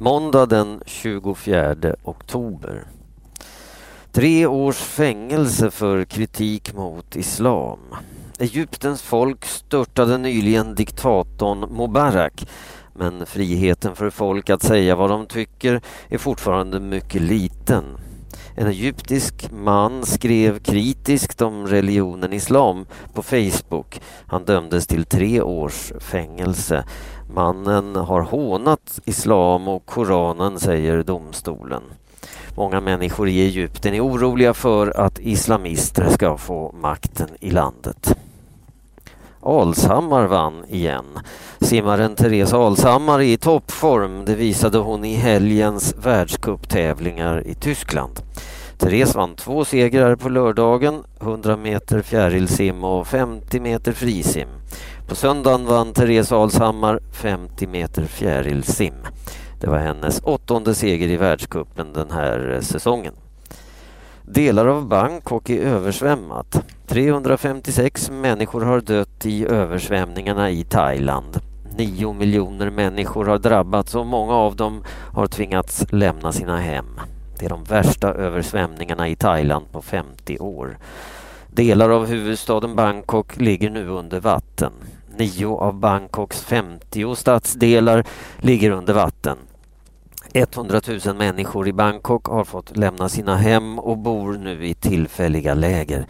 Måndag den 24 oktober. Tre års fängelse för kritik mot islam. Egyptens folk störtade nyligen diktatorn Mubarak men friheten för folk att säga vad de tycker är fortfarande mycket liten. En egyptisk man skrev kritiskt om religionen islam på Facebook. Han dömdes till tre års fängelse. Mannen har hånat islam och Koranen, säger domstolen. Många människor i Egypten är oroliga för att islamister ska få makten i landet. Alshammar vann igen. Simmaren Therese Alshammar är i toppform. Det visade hon i helgens världscuptävlingar i Tyskland. Therese vann två segrar på lördagen, 100 meter fjärilsim och 50 meter frisim. På söndagen vann Therese Alshammar 50 meter fjärilsim. Det var hennes åttonde seger i världskuppen den här säsongen. Delar av Bangkok är översvämmat. 356 människor har dött i översvämningarna i Thailand. 9 miljoner människor har drabbats och många av dem har tvingats lämna sina hem. Det är de värsta översvämningarna i Thailand på 50 år. Delar av huvudstaden Bangkok ligger nu under vatten. Nio av Bangkoks 50 stadsdelar ligger under vatten. 100 000 människor i Bangkok har fått lämna sina hem och bor nu i tillfälliga läger.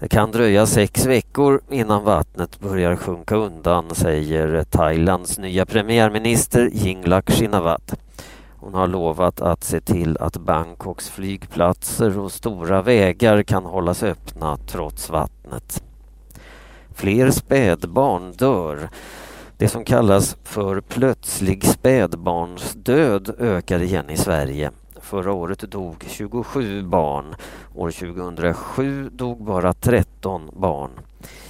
Det kan dröja sex veckor innan vattnet börjar sjunka undan, säger Thailands nya premiärminister Yingluck Shinawatra. Hon har lovat att se till att Bangkoks flygplatser och stora vägar kan hållas öppna trots vattnet. Fler spädbarn dör. Det som kallas för plötslig spädbarnsdöd ökar igen i Sverige. Förra året dog 27 barn. År 2007 dog bara 13 barn.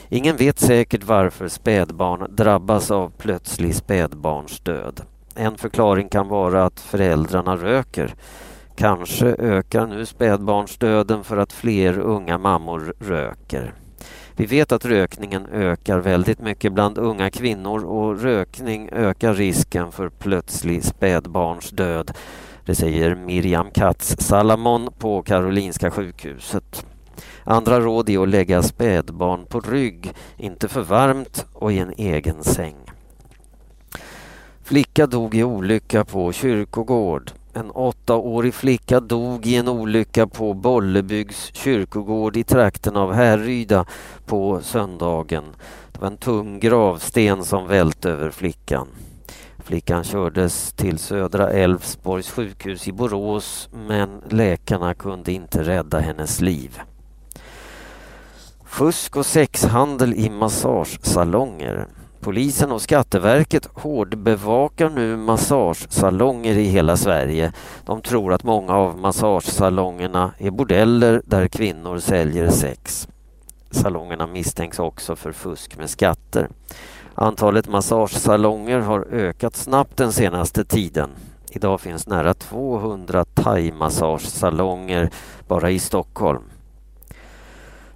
Ingen vet säkert varför spädbarn drabbas av plötslig spädbarnsdöd. En förklaring kan vara att föräldrarna röker. Kanske ökar nu spädbarnsdöden för att fler unga mammor röker. Vi vet att rökningen ökar väldigt mycket bland unga kvinnor och rökning ökar risken för plötslig spädbarnsdöd. Det säger Miriam Katz Salamon på Karolinska sjukhuset. Andra råd är att lägga spädbarn på rygg, inte för varmt och i en egen säng. Flicka dog i olycka på kyrkogård. En åttaårig flicka dog i en olycka på Bollebygds kyrkogård i trakten av Härryda på söndagen. Det var en tung gravsten som välte över flickan. Flickan kördes till Södra Älvsborgs sjukhus i Borås men läkarna kunde inte rädda hennes liv. Fusk och sexhandel i massagesalonger. Polisen och Skatteverket hårdbevakar nu massagesalonger i hela Sverige. De tror att många av massagesalongerna är bordeller där kvinnor säljer sex. Salongerna misstänks också för fusk med skatter. Antalet massagesalonger har ökat snabbt den senaste tiden. Idag finns nära 200 thaimassagesalonger bara i Stockholm.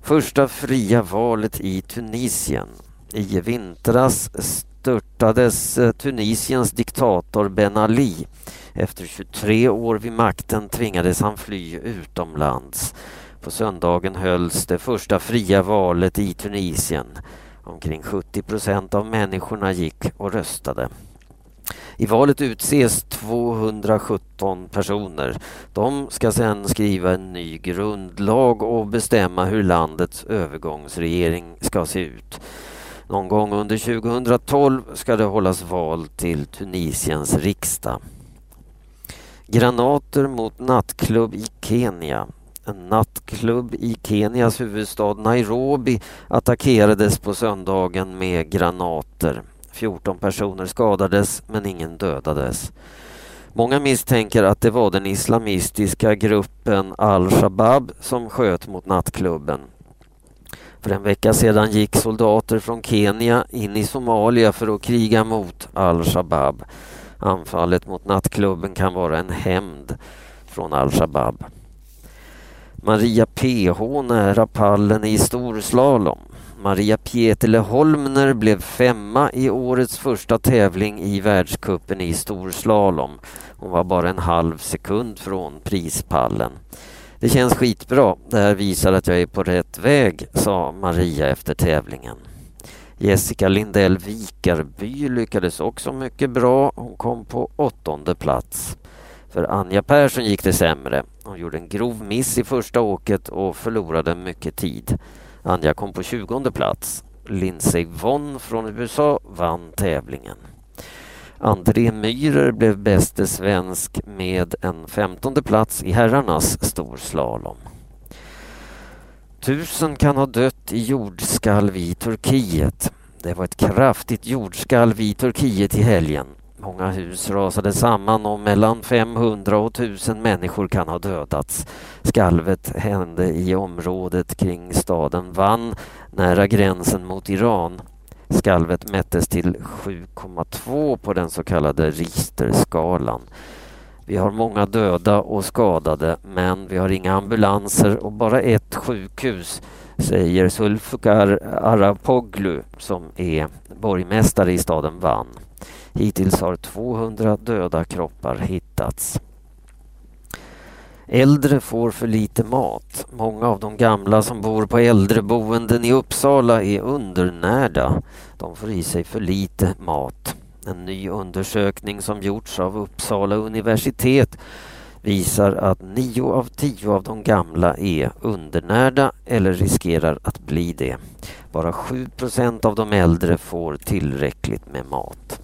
Första fria valet i Tunisien. I vintras störtades eh, Tunisiens diktator Ben Ali. Efter 23 år vid makten tvingades han fly utomlands. På söndagen hölls det första fria valet i Tunisien. Omkring 70 procent av människorna gick och röstade. I valet utses 217 personer. De ska sedan skriva en ny grundlag och bestämma hur landets övergångsregering ska se ut. Någon gång under 2012 ska det hållas val till Tunisiens riksdag. Granater mot nattklubb i Kenya. En nattklubb i Kenias huvudstad Nairobi attackerades på söndagen med granater. 14 personer skadades men ingen dödades. Många misstänker att det var den islamistiska gruppen al-Shabab som sköt mot nattklubben. För en vecka sedan gick soldater från Kenya in i Somalia för att kriga mot al-Shabab. Anfallet mot nattklubben kan vara en hämnd från al-Shabab. Maria PH nära pallen i storslalom. Maria Pietele Holmner blev femma i årets första tävling i världskuppen i storslalom. Hon var bara en halv sekund från prispallen. Det känns skitbra. Det här visar att jag är på rätt väg, sa Maria efter tävlingen. Jessica Lindell Vikarby lyckades också mycket bra. Hon kom på åttonde plats. För Anja Persson gick det sämre. Hon gjorde en grov miss i första åket och förlorade mycket tid. Anja kom på tjugonde plats. Lindsey Vonn från USA vann tävlingen. André Myhrer blev bäste svensk med en femtonde plats i herrarnas storslalom. Tusen kan ha dött i jordskalv i Turkiet. Det var ett kraftigt jordskalv i Turkiet i helgen. Många hus rasade samman och mellan 500 och 1000 människor kan ha dödats. Skalvet hände i området kring staden Van, nära gränsen mot Iran. Skalvet mättes till 7,2 på den så kallade Richterskalan. Vi har många döda och skadade men vi har inga ambulanser och bara ett sjukhus, säger Sulfukar Arapoglu som är borgmästare i staden Van. Hittills har 200 döda kroppar hittats. Äldre får för lite mat. Många av de gamla som bor på äldreboenden i Uppsala är undernärda. De får i sig för lite mat. En ny undersökning som gjorts av Uppsala universitet visar att nio av tio av de gamla är undernärda eller riskerar att bli det. Bara 7 procent av de äldre får tillräckligt med mat.